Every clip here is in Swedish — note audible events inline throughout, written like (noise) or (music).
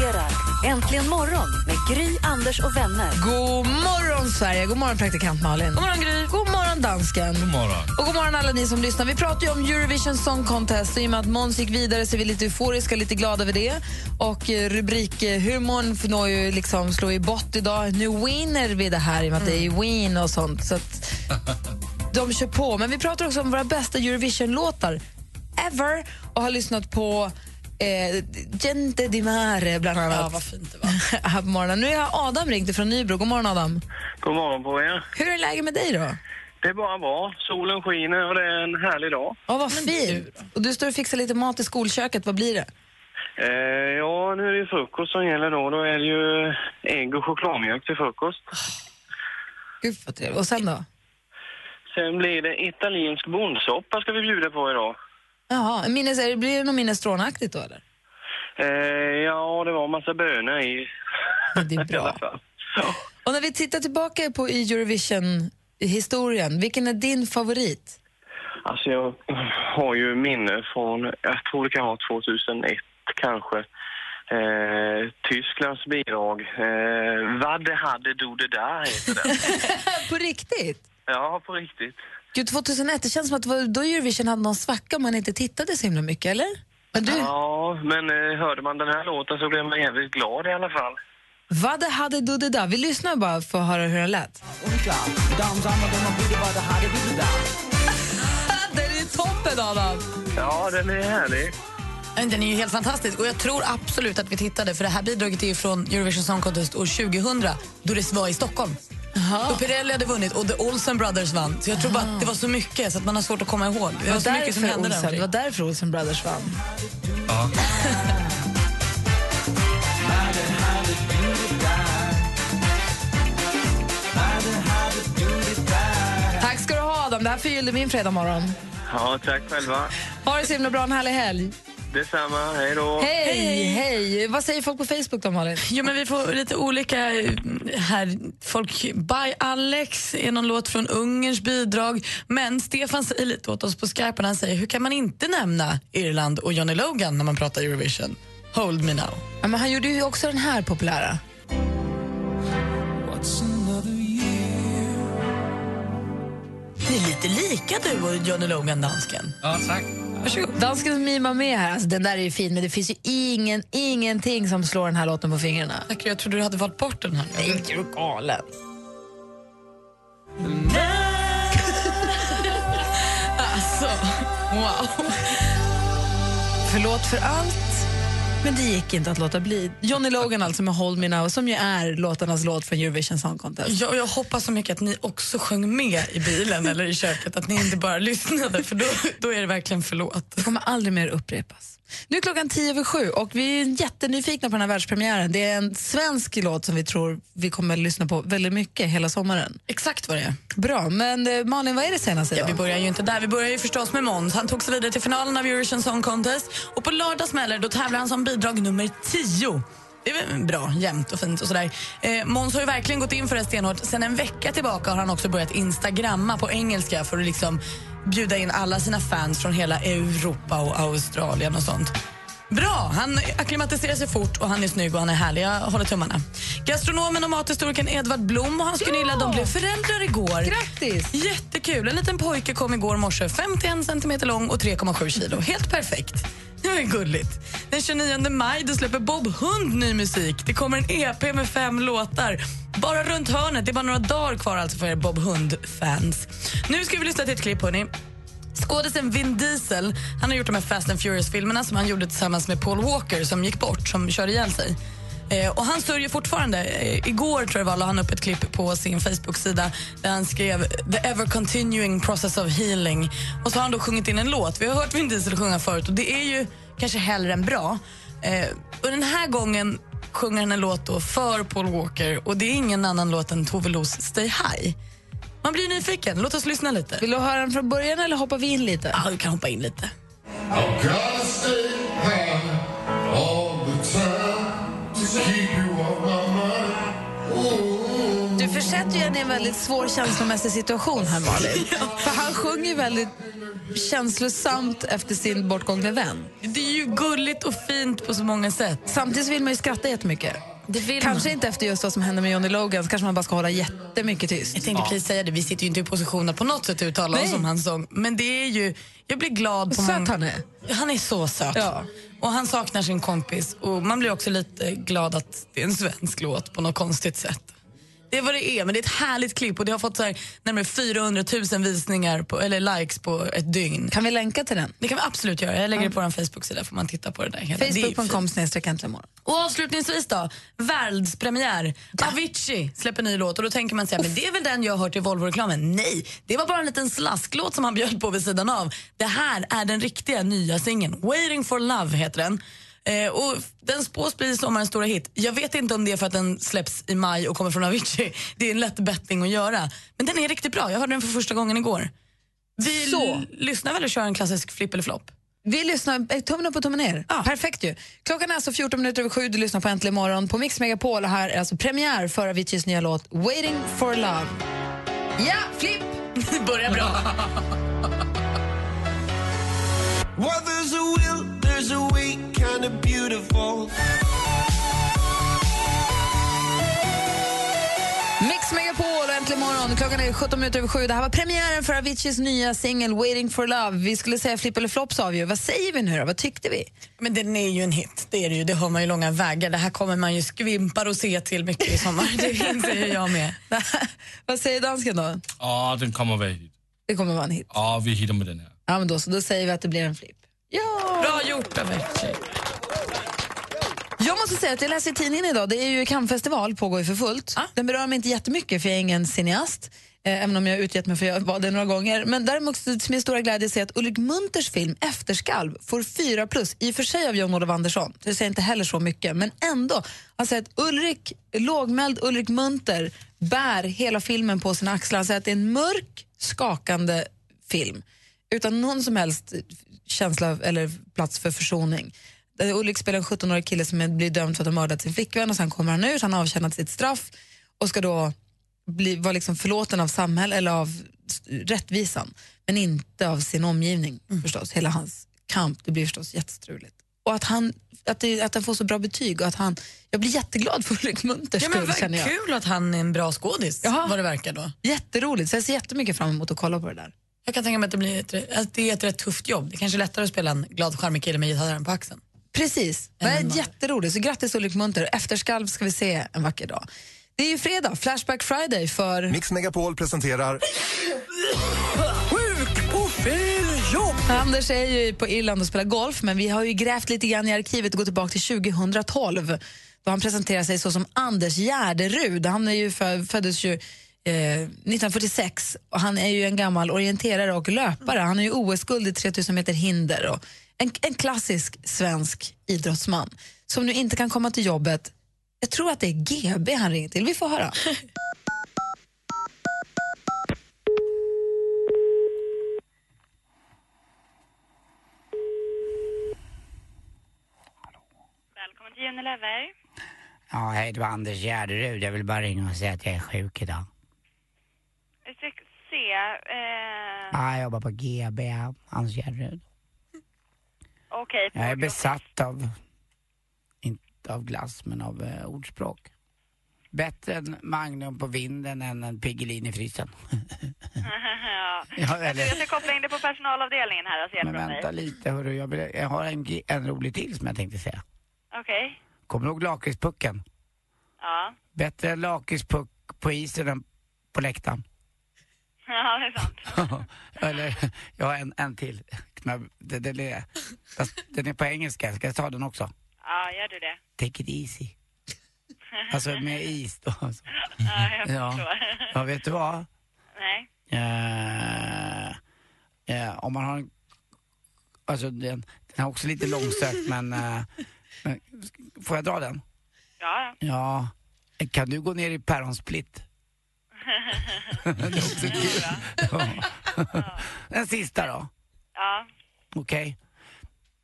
Presenterar Äntligen morgon med Gry, Anders och vänner. God morgon, Sverige! God morgon, praktikant Malin. God morgon, Gry. God morgon, dansken. God morgon. Och god morgon, alla ni som lyssnar. Vi pratar ju om Eurovision Song Contest. I och med att Måns gick vidare så är vi lite euforiska och lite glada över det. Och eh, rubrikhumorn når ju liksom slår i bort idag. Nu winner vi det här i och med att det är Wien och sånt. Så att (laughs) de kör på. Men vi pratar också om våra bästa Eurovision-låtar ever och har lyssnat på eh, Gente di Mare, bland annat. Ja, vad fint det var. (laughs) här på morgonen. Nu har Adam ringt från Nybro. God morgon, Adam. God morgon på er. Hur är läget med dig då? Det är bara bra. Solen skiner och det är en härlig dag. Ja, vad fint. Och du står och fixar lite mat i skolköket. Vad blir det? Eh, ja, nu är det ju frukost som gäller då. Då är det ju ägg och chokladmjölk till frukost. Gud, vad trevligt. Och sen då? Sen blir det italiensk bondsoppa ska vi bjuda på idag. Jaha, minnes, blir det något minnestrånaktigt då, eller? Eh, ja, det var en massa bönor i. Det är bra. (laughs) Ja. Och när vi tittar tillbaka på i Eurovision-historien, vilken är din favorit? Alltså jag har ju minne från, jag tror det kan vara 2001 kanske. Eh, Tysklands bidrag. Eh, Vad hade du det där heter det. (laughs) på riktigt? ja, på riktigt. Gud, 2001, det känns som att det var då Eurovision hade någon svacka man inte tittade så himla mycket, eller? Men du, Ja, men eh, hörde man den här låten så blev man jävligt glad i alla fall. vad det hade du det där? Vi lyssnar bara för att höra hur den lät. (laughs) Den är toppen, Adam! Ja, den är härlig. Den är ju helt fantastisk och jag tror absolut att vi tittade för det här bidraget är ju från Eurovision Song Contest år 2000 då det var i Stockholm. Då Pirelli hade vunnit och The Olsen Brothers vann. Så jag tror bara att det var så mycket så att man har svårt att komma ihåg. Det var så mycket som hände Olsen, där. det var därför Olsen Brothers vann. Tack ska du ha, Adam. Det här förgyllde min fredag morgon. Ja, tack själva. Ha det så himla bra, en härlig helg. Detsamma, hej då. Hej, hej! Vad säger folk på Facebook då, Malin? Jo, men vi får lite olika eh, här. Folk, By Alex är någon låt från Ungerns bidrag. Men Stefan säger lite åt oss på Skype. Han säger, hur kan man inte nämna Irland och Johnny Logan när man pratar Eurovision? Hold me now. Ja, men han gjorde ju också den här populära. Ni är lite lika du och Johnny Logan, dansken. Ja, tack. Varsågod. Dansken mimar med här. Alltså, den där är ju fin, men det finns ju ingen, ingenting som slår den här låten på fingrarna. Tack, jag trodde du hade valt bort den här. Nej, är du galen? (laughs) Alltså, wow. Förlåt för allt, men det gick inte att låta bli. Johnny Logan alltså med Hold Me Now, som ju är låtarnas låt från Eurovision Song Contest. Jag, jag hoppas så mycket att ni också sjöng med i bilen eller i köket, att ni inte bara (laughs) lyssnade, för då, då är det verkligen förlåt. Det kommer aldrig mer upprepas. Nu är klockan tio över sju och vi är jättenyfikna på den här världspremiären. Det är en svensk låt som vi tror vi kommer att lyssna på väldigt mycket hela sommaren. Exakt vad det är. Bra, men eh, Malin, vad är det senaste Ja, vi börjar ju inte där. Vi börjar ju förstås med Måns. Han tog sig vidare till finalen av Eurovision Song Contest och på lördag smäller. Då tävlar han som bidrag nummer 10. Det är väl bra, jämnt och fint och sådär. Eh, Måns har ju verkligen gått in för det stenhårt. Sen en vecka tillbaka har han också börjat instagramma på engelska för att liksom bjuda in alla sina fans från hela Europa och Australien och sånt. Bra! Han akklimatiserar sig fort och han är snygg och han är härlig. Jag håller tummarna. Gastronomen och mathistorikern Edvard Blom och hans Gunilla de blev föräldrar igår. Grattis! Jättekul! En liten pojke kom igår morse, 51 centimeter lång och 3,7 kilo. Helt perfekt. (laughs) Det var ju gulligt. Den 29 maj då släpper Bob Hund ny musik. Det kommer en EP med fem låtar. Bara runt hörnet. Det är bara några dagar kvar alltså för er Bob Hund-fans. Nu ska vi lyssna till ett klipp, hörni. Skådisen Vin Diesel han har gjort de här Fast and Furious-filmerna som han gjorde tillsammans med Paul Walker som gick bort, som körde ihjäl sig. Eh, och han sörjer fortfarande. Eh, igår tror jag var, la han upp ett klipp på sin Facebook-sida där han skrev “The ever continuing process of healing”. Och så har han då sjungit in en låt. Vi har hört Vin Diesel sjunga förut och det är ju kanske hellre än bra. Eh, och den här gången sjunger han en låt då för Paul Walker och det är ingen annan låt än Tove Los Stay High. Man blir nyfiken. Låt oss lyssna lite. Vill du höra den från början eller hoppar vi in lite? Ja, du kan hoppa in lite. Du försätter ju henne i en väldigt svår känslomässig situation här Malin. (laughs) För han sjunger väldigt känslosamt efter sin bortgångne vän. Det är ju gulligt och fint på så många sätt. Samtidigt så vill man ju skratta jättemycket. Det vill Kanske man. inte efter just vad som hände med Johnny Logan, kanske man bara ska hålla jättemycket tyst. Jag tänkte precis säga det, vi sitter ju inte i position att på något sätt uttala oss Nej. om hans sång. Men det är ju, jag blir glad på Söt många- han är. Han är så söt. Ja. Och han saknar sin kompis och man blir också lite glad att det är en svensk låt på något konstigt sätt. Det är vad det är, men det är ett härligt klipp och det har fått så här, närmare 400 000 visningar, på, eller likes på ett dygn. Kan vi länka till den? Det kan vi absolut göra. Jag lägger det på vår Facebook-sida får man titta på det där. Facebook.com snedstreck. Och avslutningsvis då, världspremiär. Avicii släpper ny låt och då tänker man säga, men det är väl den jag har hört i Volvo-reklamen. Nej, det var bara en liten slasklåt som han bjöd på vid sidan av. Det här är den riktiga nya singeln. Waiting for love heter den. Eh, och den spås bli sommarens stora hit. Jag vet inte om det är för att den släpps i maj och kommer från Avicii. (laughs) Det är en lätt betting att göra. Men den är riktigt bra. Jag hörde den för första gången igår. Vi Så. lyssnar väl och kör en klassisk flipp eller flopp? Vi lyssnar, eh, tummen upp och tummen ner. Ja. Perfekt ju. Klockan är alltså 14 minuter över sju, du lyssnar på Äntligen morgon på Mix Megapol. Och här är alltså premiär för Aviciis nya låt Waiting for love. Ja, flipp! (laughs) Det börjar bra. Beautiful. Mix Megapol och Äntligen morgon. Klockan är 17 minuter över sju. Det här var premiären för Aviciis nya singel Waiting for love. Vi skulle säga flipp eller flopp sa vi ju. Vad säger vi nu då? Vad tyckte vi? Men den är ju en hit, det är det ju. Det har man ju långa vägar. Det här kommer man ju skvimpar och se till mycket i sommar. Det inser jag med. (laughs) Vad säger dansken då? Ja, den kommer vara hit. Det kommer vara en hit. Ja, vi hittar med den här. Ja, men då, så då säger vi att det blir en flipp. Ja! Bra gjort Avicii. Måste säga att jag läser i tidningen idag, det är ju Cannes-festival, pågår ju för fullt. Ah. Den berör mig inte jättemycket för jag är ingen cineast, eh, även om jag har utgett mig för att vara det några gånger. Men däremot till min stora glädje ser jag att Ulrik Munters film Efterskalv får fyra plus, i och för sig av Jan-Olof Andersson. Jag säger inte heller så mycket, men ändå. Alltså att Ulrik, lågmäld Ulrik Munter bär hela filmen på sina axlar. Han säger att det är en mörk, skakande film utan någon som helst känsla eller plats för försoning. Ulrik spelar en 17-årig kille som är- blir dömd för att ha mördat sin flickvän och sen kommer han ut, han har avtjänat sitt straff och ska då bli, vara liksom förlåten av samhället eller av rättvisan men inte av sin omgivning förstås. Hela hans kamp, det blir förstås jättestruligt. Och att han, att, det, att han får så bra betyg och att han, jag blir jätteglad för Ulrik Munters Ja, skull känner jag. kul att han är en bra skådis, Jaha. vad det verkar då. Jätteroligt, så jag ser jättemycket fram emot att kolla på det där. Jag kan tänka mig att det, blir ett, att det är ett rätt tufft jobb. Det är kanske är lättare att spela en glad charmig kille med gitarren på axeln. Precis. Det är jätteroligt. Så grattis Ulrik Munter. Efterskalv ska vi se en vacker dag. Det är ju fredag, Flashback Friday för... Mix Megapol presenterar Sjuk på fel jobb! Anders är ju på Irland och spelar golf, men vi har ju grävt lite grann i arkivet och gått tillbaka till 2012 då han presenterar sig så som Anders Gärderud. Han är ju för, föddes ju eh, 1946 och han är ju en gammal orienterare och löpare. Han är ju OS-guld i 3000 meter hinder och en, en klassisk svensk idrottsman som nu inte kan komma till jobbet. Jag tror att det är GB han ringer till. Vi får höra. Välkommen till Unilever. Ja, hej, det var Anders Gärderud. Jag vill bara ringa och säga att jag är sjuk idag. Ska se. Eh, Ja, jag jobbar på GB, Anders Gärderud. Okej. Jag är besatt av, inte av glass, men av eh, ordspråk. Bättre en Magnum på vinden än en Piggelin i frysen. (laughs) ja. Ja, eller- Jag ska koppla in dig på personalavdelningen här och se Men vänta dig. lite, hörru. Jag, vill, jag har en, en rolig till som jag tänkte säga. Okej. Kommer du ihåg lakritspucken? Ja. Bättre en lakritspuck på isen än på läktaren. Ja, det är sant. (laughs) Eller, jag har en, en till. Den, den, är, den är på engelska, ska jag ta den också? Ja, gör du det? Take it easy. (laughs) Alltså med is då. Alltså. Ja, jag Ja. förstår. ja, vet du vad? Nej. Eh, eh, om man har en... Alltså den, den är också lite långsökt men, eh, men... Får jag dra den? Ja, Ja. Kan du gå ner i päronsplitt? det är också kul. (laughs) Ja. Den sista då? ja. Okej.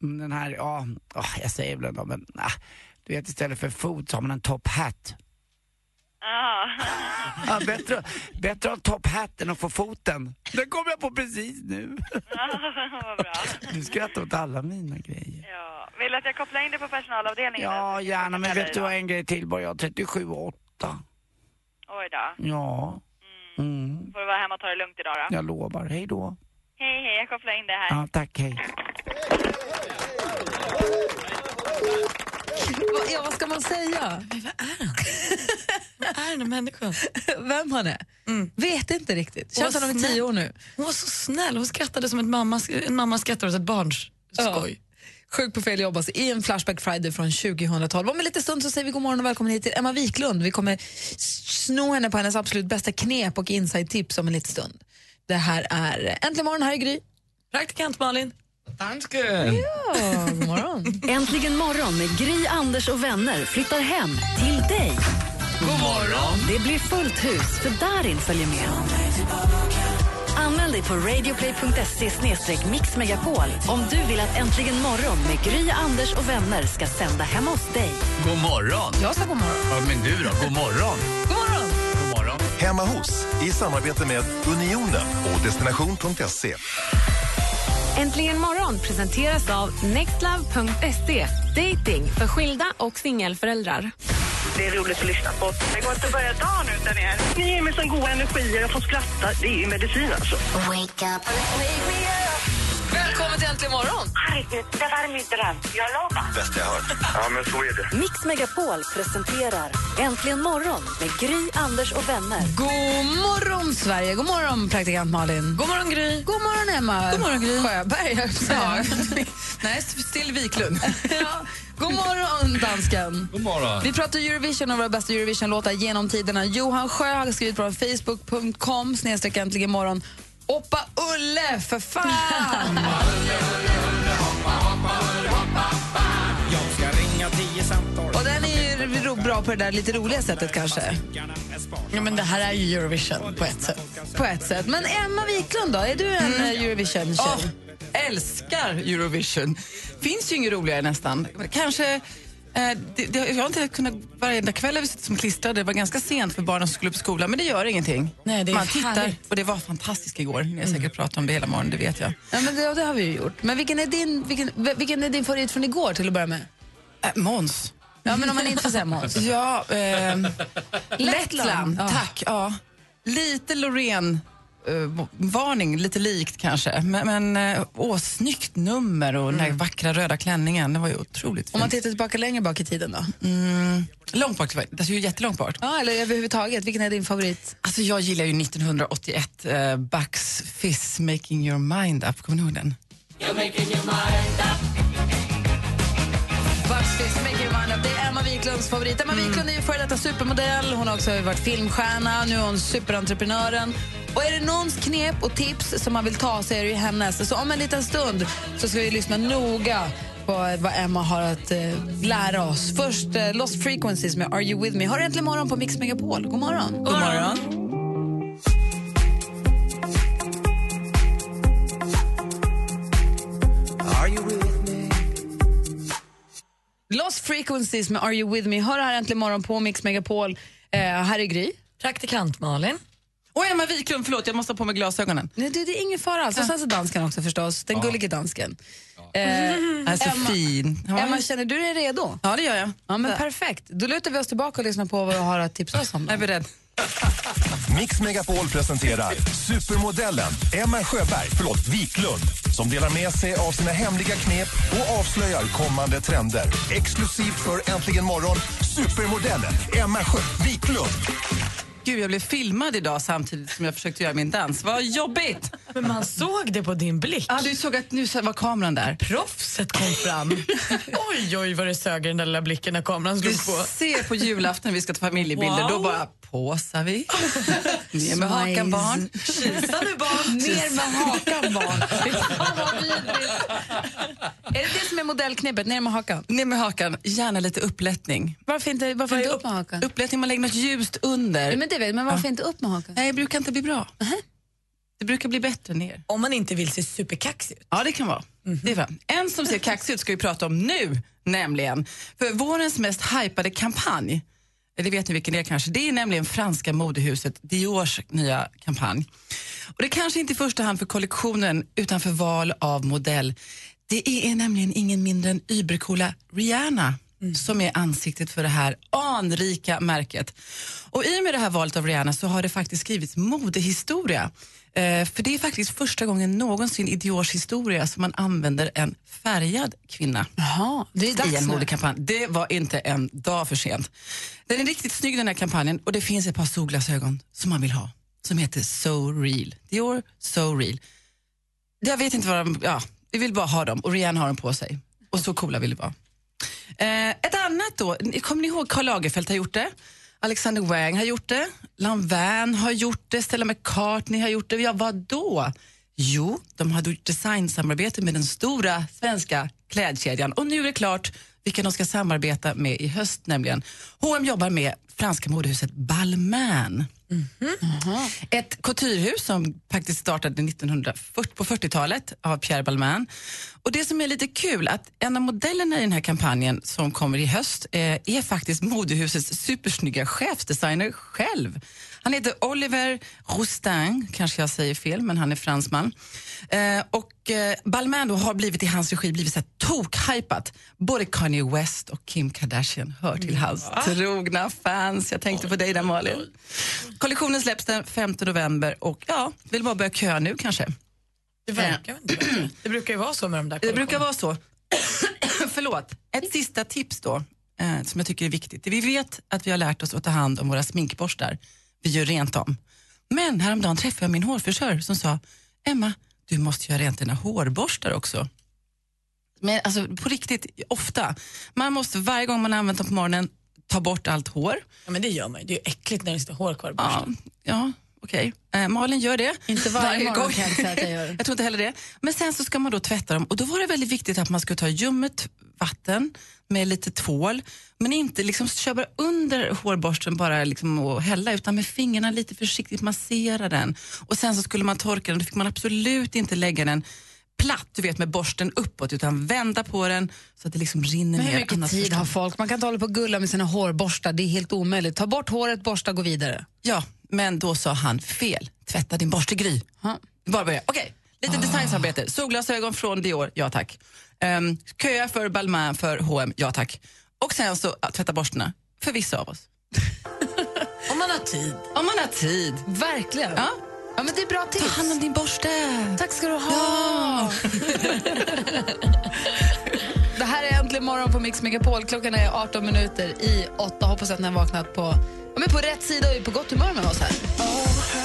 Mm, Den här, ja, åh, jag säger väl ändå, men ah, du vet istället för fot så har man en top hat. Ja. Ja, bättre, bättre att ha top hat än att få foten. Den kom jag på precis nu. Vad bra. Du skrattar åt alla mina grejer. Ja. Vill du att jag kopplar in dig på personalavdelningen? Ja, gärna, men vet du vad, en grej till bara. Jag har 37 och 8. Oj då. Ja. Mm. Får du vara hemma och ta det lugnt idag då? Jag lovar. Hej då. Hej, hej. Jag kopplar in det här. Ja, tack. Hej. Ja, vad ska man säga? Vad är den här människan? Vem han är? Vet inte riktigt. Känns Hon som var de är tio år nu. Hon var så snäll. Hon skrattade som ett mamma, en mamma skrattar åt ett barns skoj. Sjuk på fel jobb alltså, i en Flashback Friday från 2012. Om en liten stund så säger vi god morgon och välkommen hit till Emma Wiklund. Vi kommer sno henne på hennes absolut bästa knep och inside-tips om en liten stund. Det här är Äntligen morgon, här är Gry. Praktikant Malin. Dansken! Ja, god morgon. (laughs) Äntligen morgon med Gry, Anders och vänner flyttar hem till dig. God morgon. Det blir fullt hus för Darin följer med. Anmäl dig på radioplay.se mixmegapol om du vill att Äntligen morgon med Gry, Anders och vänner ska sända hemma hos dig. God morgon. Jag sa god morgon. Ja, men du då? God morgon. God morgon. God morgon. Hemma hos i samarbete med Unionen och destination.se. Äntligen morgon presenteras av nextlove.se. Dating för skilda och singelföräldrar. Det är roligt att lyssna på. Det går inte att börja dagen utan er. Ni ger mig sån goda energier. Jag får skratta. Det är ju medicin alltså. Wake up. Välkommen till Äntligen morgon. Herregud, det var min dröm. Jag lovar. Bästa jag hört. Ja, men så är det. Mix Megapol presenterar Äntligen morgon med Gry, Anders och vänner. God morgon, Sverige. God morgon, praktikant Malin. God morgon, Gry. God morgon, Emma. God morgon, Gry. Sjöberg, säga. (laughs) Nej, still Wiklund. (laughs) ja. God morgon, dansken. God morgon. Vi pratar Eurovision och våra bästa Eurovision-låtar genom tiderna. Johan Sjö har skrivit på facebook.com snedstreck äntligen morgon. Oppa Ulle, för fan! Jag ska ringa tio samtal. och den är ju bra på det där lite roliga sättet kanske. Ja, men det här är ju Eurovision på ett sätt. På ett sätt. Men Emma Wiklund då, är du en mm. Eurovision-tjej? Åh, älskar Eurovision. Finns ju inget roligare nästan. Kanske... Eh, det, det, jag har inte kunnat, varenda kväll har vi suttit som klistrade. Det var ganska sent för barnen som skulle upp skolan, men det gör ingenting. Nej, det är Man tittar, härligt. och det var fantastiskt igår. Ni har säkert pratat om det hela morgonen, det vet jag. Ja, men det, det har vi ju gjort. Men vilken är din, vilken, vilken är din favorit från igår till att börja med? Äh, Måns. Ja, men om man inte får säga Måns. (laughs) Ja, ehm, Lettland. Ja. Tack. Ja. Lite Loreen. Eh, varning, lite likt kanske. Men, men uh, åh, snyggt nummer och den här vackra röda klänningen. Det var ju otroligt Mm. Om man fint. tittar tillbaka längre bak i tiden då? Mm, långt bak, det är ju jättelångt bort. Ja, eller överhuvudtaget. Vilken är din favorit? Alltså jag gillar ju 1981, uh, Bucks Fizz, Making Your Mind Up. Kommer ni ihåg den? Bucks Fizz, Make Your Mind Up. Det är Emma Wiklunds favorit. Emma Wiklund är ju före detta supermodell. Hon har också varit filmstjärna. Nu är hon superentreprenören. Och är det någons knep och tips som man vill ta så är det ju hennes. Så om en liten stund så ska vi lyssna noga på vad Emma har att eh, lära oss. Först eh, Lost Frequencies med Are You With Me. Har du äntligen morgon på Mix Megapol. God morgon. God morgon. With me? Lost Frequencies med Are You With Me. Hör här äntligen morgon på Mix Megapol. Eh, här är Gry. Praktikant Malin. Och Emma Wiklund, förlåt jag måste ha på mig glasögonen. Nej, det, det är ingen fara alls. Och sen så dansken också förstås. Den gullige dansken. Eh, Alltså Emma, fin. Ja. Emma, känner du dig redo? Ja, det gör jag. Ja, men perfekt. Då lutar vi oss tillbaka och lyssnar på vad du har att tipsa oss om. Jag är beredd. Mix Megapol presenterar supermodellen Emma Sjöberg, förlåt, Wiklund som delar med sig av sina hemliga knep och avslöjar kommande trender. Exklusivt för Äntligen morgon, supermodellen Emma Sjö Wiklund. Gud, jag blev filmad idag samtidigt som jag försökte göra min dans. Vad jobbigt! Men man såg det på din blick. Ja, du såg att nu var kameran där. Proffset kom fram. (laughs) oj, oj, vad det sög i den där lilla blicken när kameran Du slog på. ser på julafton när vi ska ta familjebilder, Wow. då bara påsar vi. (laughs) Ner med hakan barn. Kisa nu barn. (laughs) Ner med hakan barn. Är det det som är modellknippet? Ner med hakan? Ner med hakan, gärna lite upplättning. Varför inte, varför inte upp med hakan? Upplättning, man lägger något ljust under. Ja, men det vet men varför inte upp med hakan? Nej, det brukar inte bli bra. Det brukar bli bättre ner. Om man inte vill se superkaxig ut. Ja, det kan vara. Det är bra. En som ser kaxig ut ska vi prata om nu, nämligen. För vårens mest hypade kampanj, det vet ni vilken det är kanske, det är nämligen franska modehuset Diors nya kampanj. Och det kanske inte i första hand för kollektionen utan för val av modell. Det är nämligen ingen mindre än übercoola Rihanna som är ansiktet för det här anrika märket. Och I och med det här valet av Rihanna så har det faktiskt skrivits modehistoria. Eh, för det är faktiskt första gången någonsin i Diors historia som man använder en färgad kvinna Jaha, det är dags i en modekampanj. Det var inte en dag för sent. Den är riktigt snygg den här kampanjen och det finns ett par solglasögon som man vill ha som heter So Real. Dior So Real. Jag vet inte vad de, ja, vi vill bara ha dem och Rihanna har dem på sig. Och så coola vill vi vara. Eh, ett annat då, kommer ni ihåg Karl Lagerfeld har gjort det? Alexander Wang har gjort det, Lanvin har gjort det, Stella McCartney har gjort det. Ja, vad då? Jo, de hade gjort designsamarbete med den stora svenska klädkedjan och nu är det klart vilka de ska samarbeta med i höst nämligen. H&M jobbar med franska modehuset Balmain. Mm-hmm. Ett couturehus som faktiskt startade 1940, på 40-talet av Pierre Balmain. Och det som är lite kul att en av modellerna i den här kampanjen som kommer i höst eh, är faktiskt modehusets supersnygga chefsdesigner själv. Han heter Oliver Roustin, kanske jag säger fel, men han är fransman. Eh, och eh, Balmain har blivit i hans regi blivit så tok-hypat. Både Kanye West och Kim Kardashian hör till hans trogna fans. Jag tänkte på dig där Malin. Kollektionen släpps den 5 november och ja, vill bara börja köa nu kanske. Det verkar inte. Det brukar ju vara så med de där Det brukar vara så. (coughs) Förlåt. Ett sista tips då, eh, som jag tycker är viktigt. Vi vet att vi har lärt oss att ta hand om våra sminkborstar. Vi gör rent dem. Men häromdagen träffade jag min hårfrisör som sa, Emma, du måste göra rent dina hårborstar också. Men alltså på riktigt, ofta. Man måste varje gång man använder dem på morgonen ta bort allt hår. Ja, men det gör man ju. Det är ju äckligt när det står hår kvar i Ja, ja okej. Eh, Malin gör det. Inte varje morgon kan jag säga att jag gör. (laughs) jag tror inte heller det. Men sen så ska man då tvätta dem och då var det väldigt viktigt att man skulle ta ljummet vatten med lite tvål men inte liksom köra under hårborsten bara liksom och hälla utan med fingrarna lite försiktigt massera den. Och sen så skulle man torka den, då fick man absolut inte lägga den platt, du vet med borsten uppåt utan vända på den så att det liksom rinner Men ner. hur mycket annars tid har folk? Man kan inte hålla på och gulla med sina hårborstar. Det är helt omöjligt. Ta bort håret, borsta, gå vidare. Ja, men då sa han fel. Tvätta din borste Gry. Bara börja. Okej, lite designsamarbete. Solglasögon från Dior, ja tack. Um, köa för Balmain för H&M, ja tack. Och sen så ja, tvätta borstarna, för vissa av oss. (laughs) Om man har tid. Om man har tid. Verkligen. Ja. Ja, men det är bra tips. Ta hand om din borste. Tack ska du ha. (laughs) (laughs) det här är Äntligen morgon på Mix Megapol. Klockan är 18 minuter i 8. Hoppas att ni har vaknat på, ja, men på rätt sida och är på gott humör med oss här.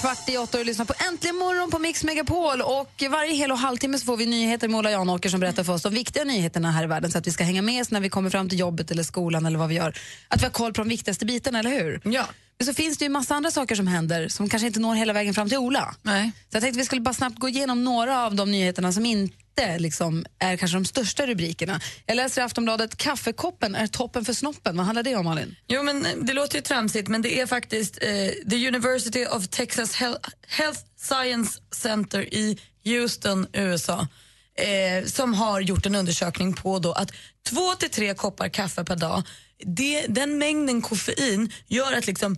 Kvart i åtta och lyssnar på Äntligen morgon på Mix Megapol. Och varje hel och halvtimme så får vi nyheter med Ola Janåker som berättar för oss de viktiga nyheterna här i världen så att vi ska hänga med oss när vi kommer fram till jobbet eller skolan eller vad vi gör. Att vi har koll på de viktigaste bitarna, eller hur? Ja. Men så finns det ju massa andra saker som händer som kanske inte når hela vägen fram till Ola. Nej. Så jag tänkte vi skulle bara snabbt gå igenom några av de nyheterna som inte liksom, är kanske de största rubrikerna. Jag läser i Aftonbladet, kaffekoppen är toppen för snoppen. Vad handlar det om Malin? Jo, men eh, det låter ju tramsigt, men det är faktiskt eh, the University of Texas Hel- Health Science Center i Houston, USA eh, som har gjort en undersökning på då att två till tre koppar kaffe per dag, det, den mängden koffein gör att liksom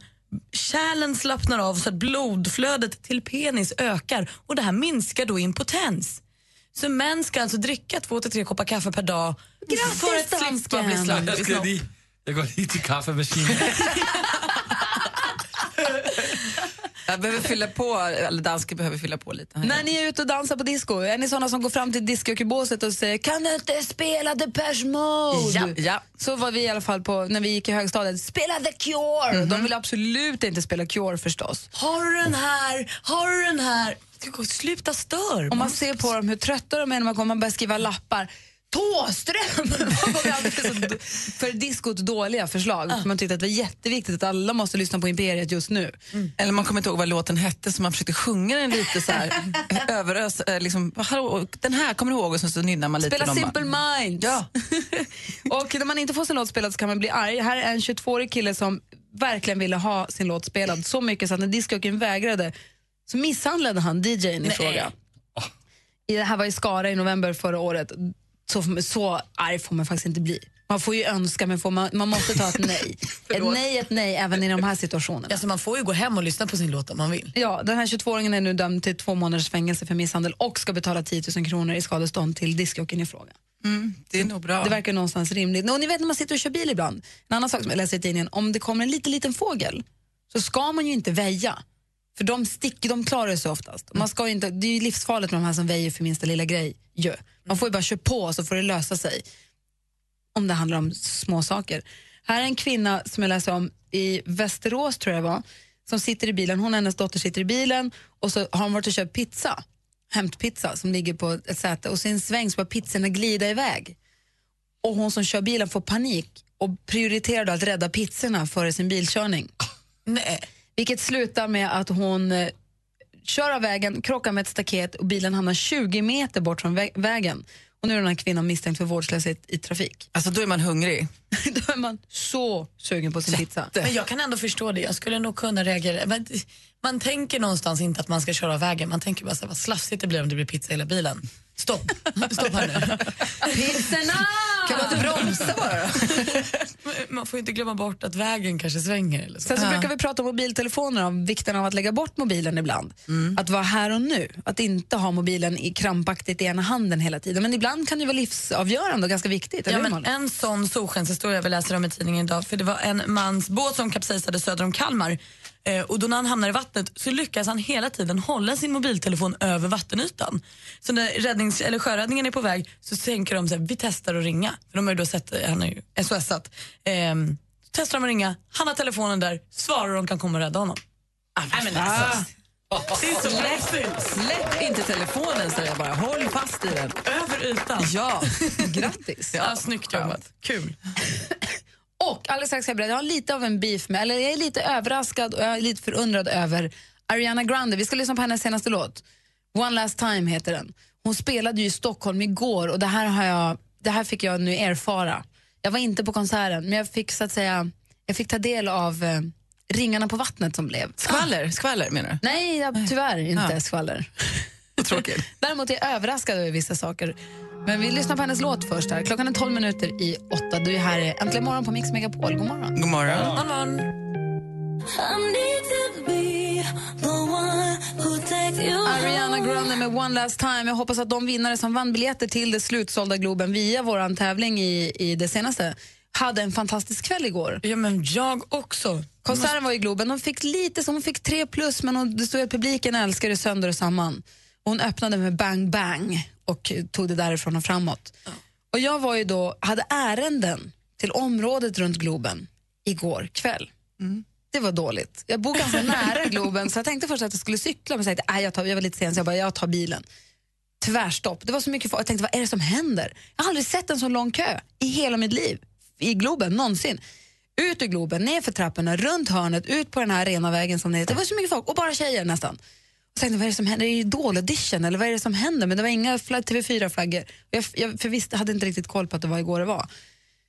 kärlen slappnar av så att blodflödet till penis ökar och det här minskar då impotens. Så män ska alltså dricka två till tre koppar kaffe per dag för att slippa bli slapp. I Jag, går lige til kaffemaskinen. (laughs) Jag behöver fylla på, eller dansken behöver fylla på lite. Här. När ni är ute och dansar på disco, är ni såna som går fram till discjockeybåset och säger kan du inte spela Depeche Mode? Ja, ja. Så var vi i alla fall på, när vi gick i högstadiet. Spela The Cure! Mhm. De vill absolut inte spela Cure förstås. Har du den här? Har du den här? Sluta stör. Och man ser på dem hur trötta de är när man kommer, man börjar skriva lappar. Tåström! (laughs) var vi för diskot dåliga förslag. Man tyckte att det var jätteviktigt att alla måste lyssna på Imperiet just nu. Eller man kommer inte ihåg vad låten hette så man försökte sjunga den lite så här (laughs) överös. eh, Liksom, den här kommer du ihåg och så, så nynnar man lite. Spela Simple bara, Minds! Ja. (laughs) och när man inte får sin låt spelad så kan man bli arg. Här är en 22-årig kille som verkligen ville ha sin låt spelad så mycket så att när discjockeyn vägrade så misshandlade han DJn i fråga. I, det här var i Skara i november förra året. Så, så arg får man faktiskt inte bli. Man får ju önska, men får man, man måste ta ett (laughs) nej. ett nej ett nej även i de här situationerna. Alltså man får ju gå hem och lyssna på sin låt om man vill. Ja, den här 22-åringen är nu dömd till två månaders fängelse för misshandel och ska betala 10 000 kronor i skadestånd till discjockeyn i fråga. Mm, det är nog bra. Det verkar någonstans rimligt. Och ni vet när man sitter och kör bil ibland, en annan sak som jag läser i tidningen, om det kommer en liten, liten fågel så ska man ju inte väja. För de sticker, de klarar sig oftast. Man ska ju inte, det är ju livsfarligt med de här som väjer för minsta lilla grej. Yeah. Man får ju bara köra på så får det lösa sig. Om det handlar om små saker. Här är en kvinna som jag läste om i Västerås tror jag det var, som sitter i bilen, hon och hennes dotter sitter i bilen och så har hon varit och köpt pizza, hämtpizza som ligger på ett säte och sen sväng så bara pizzorna glida iväg. Och hon som kör bilen får panik och prioriterar då att rädda pizzorna före sin bilkörning. Nej. Vilket slutar med att hon eh, kör av vägen, krockar med ett staket och bilen hamnar 20 meter bort från vä- vägen. Och nu är den här kvinnan misstänkt för vårdslöshet i trafik. (laughs) Alltså då är man hungrig. då är man så sugen på sin pizza. Men jag kan ändå förstå det. Jag skulle nog kunna reagera. Men Man tänker någonstans inte att man ska köra av vägen. Man tänker bara så här, vad slafsigt det blir om det blir pizza i hela bilen. Stopp, (laughs) stopp här nu. Pizzorna! Kan man inte bromsa bara (laughs) Man får inte glömma bort att vägen kanske svänger. Eller så. Sen så brukar vi prata om mobiltelefoner, om vikten av att lägga bort mobilen ibland. Att vara här och nu, att inte ha mobilen i krampaktigt i ena handen hela tiden. Men ibland kan det vara livsavgörande och ganska viktigt. Ja, men en sån solskenshistoria vi läser om i tidningen idag. För Det var en mans båt som kapsejsade söder om Kalmar. Eh, och då när han hamnar i vattnet så lyckas han hela tiden hålla sin mobiltelefon över vattenytan. Så när räddnings, eller sjöräddningen är på väg så tänker de så här, vi testar att ringa. För de har ju då sett, han har ju SOSat. Eh, testar de att ringa, han har telefonen där, svarar och de kan komma och rädda honom. Nej, men alltså. Det är så Släpp, släpp inte telefonen säger jag bara. Håll fast i den. Över ytan. Ja. Grattis. Ja, snyggt jobbat. Kul. Och alldeles strax ska jag berätta, jag har lite av en beef med, eller jag är lite överraskad och jag är lite förundrad över Ariana Grande. Vi ska lyssna på hennes senaste låt. One last time heter den. Hon spelade ju i Stockholm igår och det här, har jag, det här fick jag nu erfara. Jag var inte på konserten men jag fick så att säga, jag fick ta del av eh, ringarna på vattnet som blev. Skvaller, skvaller menar du? Nej, jag, tyvärr inte Ja. skvaller. (laughs) Tråkigt. Däremot är jag överraskad över vissa saker. Men vi lyssnar på hennes låt först. Här. Klockan är 12 minuter i åtta. Du är här i Äntligen morgon på Mix Megapol. God morgon. God morgon. God morgon. Ariana Grande med One Last Time. Jag hoppas att de vinnare som vann biljetter till det slutsålda Globen via vår tävling i, i det senaste hade en fantastisk kväll igår. Ja, men jag också. Konserten var i Globen. De fick lite som hon fick tre plus, men hon, det stod att publiken älskar det sönder och samman. Hon öppnade med Bang Bang och tog det därifrån och framåt. Och jag var ju då, hade ärenden till området runt Globen igår kväll. Det var dåligt. Jag bor ganska (laughs) nära Globen så jag tänkte först att jag skulle cykla men tänkte, "Nej, jag, tar, jag var lite sen så jag bara, jag tar bilen. Tvärstopp. Det var så mycket folk. Jag tänkte, vad är det som händer? Jag har aldrig sett en så lång kö i hela mitt liv. I Globen, någonsin. Ut ur Globen, ner för trapporna, runt hörnet, ut på den här arenavägen som det heter. Det var så mycket folk och bara tjejer nästan. Tänkte, vad är det som händer? Är det Idol-audition eller vad är det som händer? Men det var inga TV4-flaggor. Jag, jag för visst, hade inte riktigt koll på att det var igår det var.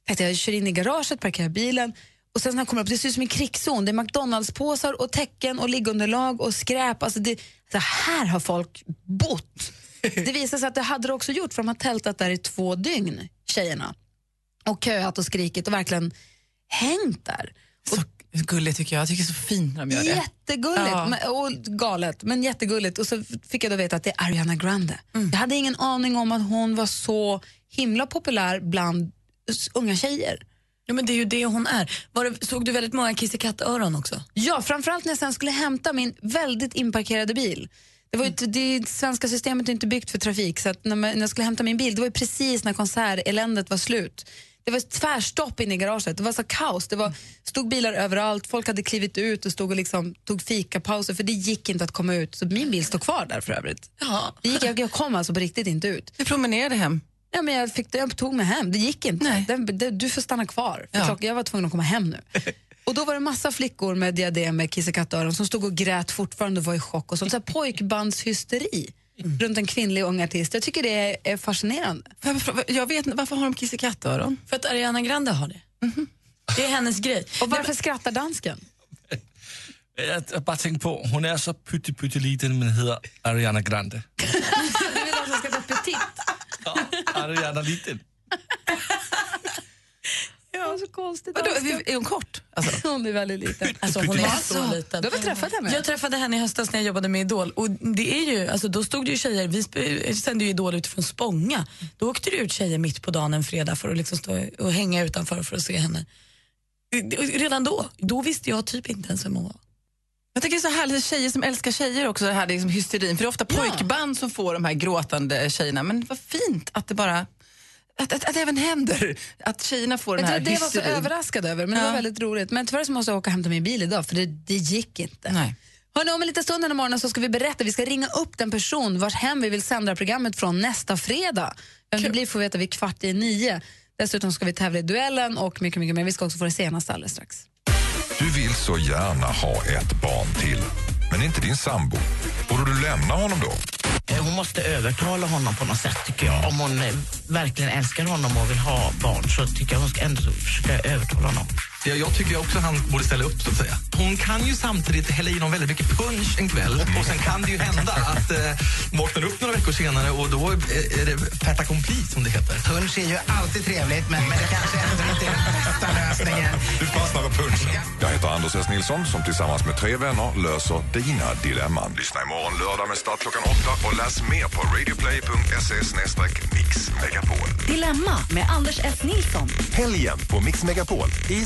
Tänkte, jag kör in i garaget, parkerar bilen och sen när jag kommer upp, det ser ut som en krigszon. Det är McDonalds-påsar och täcken och liggunderlag och skräp. Alltså det, så här har folk bott. Det visar sig att det hade det också gjort för de har tältat där i två dygn, tjejerna. Och köat och skrikit och verkligen hängt där. Gulligt tycker jag. Jag tycker det är så fint när de gör det. Jättegulligt Ja. men, och galet, men jättegulligt. Och så fick jag då veta att det är Ariana Grande. Mm. Jag hade ingen aning om att hon var så himla populär bland unga tjejer. Ja, men det är ju det hon är. Var det, såg du väldigt många kissekattöron också? Ja, framförallt när jag sen skulle hämta min väldigt inparkerade bil. Det, var ju, det svenska systemet är inte byggt för trafik, så att när, man, när jag skulle hämta min bil, det var ju precis när konserteländet var slut. Det var tvärstopp inne i garaget, det var så kaos. Det var, stod bilar överallt, folk hade klivit ut och stod och liksom, tog fikapauser för det gick inte att komma ut. Så min bil står kvar där för övrigt. Ja. Det gick, jag, jag kom alltså på riktigt inte ut. Du promenerade hem? Ja, men jag, fick, jag tog mig hem, det gick inte. Den, det, du får stanna kvar. För Ja. klockan, jag var tvungen att komma hem nu. (laughs) Och då var det massa flickor med diadem med kissekattöron som stod och grät fortfarande och var i chock. Och sånt. Så här pojkbandshysteri runt en kvinnlig ung artist. Jag tycker det är, fascinerande. Jag vet inte, varför har de kissekattöron? För att Ariana Grande har det. Det är hennes grej. Och varför skrattar dansken? (laughs) Jag, jag bara tänker på, hon är så pytte, pytteliten men heter Ariana Grande. Du vill att hon ska bli petit? Ariana Liten. (laughs) Ja, så konstigt. Vadå, är hon kort? Alltså. (laughs) hon är väldigt liten. Alltså, hon är så liten. Du har väl träffat henne? Jag träffade henne i höstas när jag jobbade med Idol. Och det är ju, alltså, då stod det ju tjejer, vi sp- sände ju Idol utifrån Spånga. Då åkte det ut tjejer mitt på dagen en fredag för att liksom stå och hänga utanför för att se henne. Redan då, då visste jag typ inte ens vem hon var. Jag tycker det är så härligt, tjejer som älskar tjejer också, det här liksom hysterin. För det är ofta pojkband som får de här gråtande tjejerna. Men vad fint att det bara, att, att, att det även händer. Att tjejerna får den här det var så överraskad över, men det Ja. var väldigt roligt. Men tyvärr så måste jag åka och hämta min bil idag, för det, det gick inte. Nej. Hörrni, om en liten stund den här morgonen så ska vi berätta, vi ska ringa upp den person vars hem vi vill sända programmet från nästa fredag. Vem det blir får vi veta vid kvart i nio. Dessutom ska vi tävla i duellen och mycket, mycket mer. Vi ska också få det senaste alldeles strax. Du vill så gärna ha ett barn till, men inte din sambo. Borde du lämna honom då? Eh, hon måste övertala honom på något sätt tycker jag. Om hon eh, verkligen älskar honom och vill ha barn så tycker jag hon ska ändå försöka övertala honom. Ja, jag tycker också han borde ställa upp så att säga. Hon kan ju samtidigt hälla i dem väldigt mycket punch en kväll och sen kan det ju hända att eh, vaknar upp några veckor senare och då är är det fait accompli som det heter. Punch är ju alltid trevligt, men, men det kanske ändå inte är den bästa lösningen. Du fastnar på punchen. Jag heter Anders S. Nilsson som tillsammans med tre vänner löser dina dilemman. Lyssna imorgon lördag med start klockan åtta och läs mer på radioplay.se mixmegapol. Dilemma med Anders S. Nilsson. Helgen på Mix Megapol i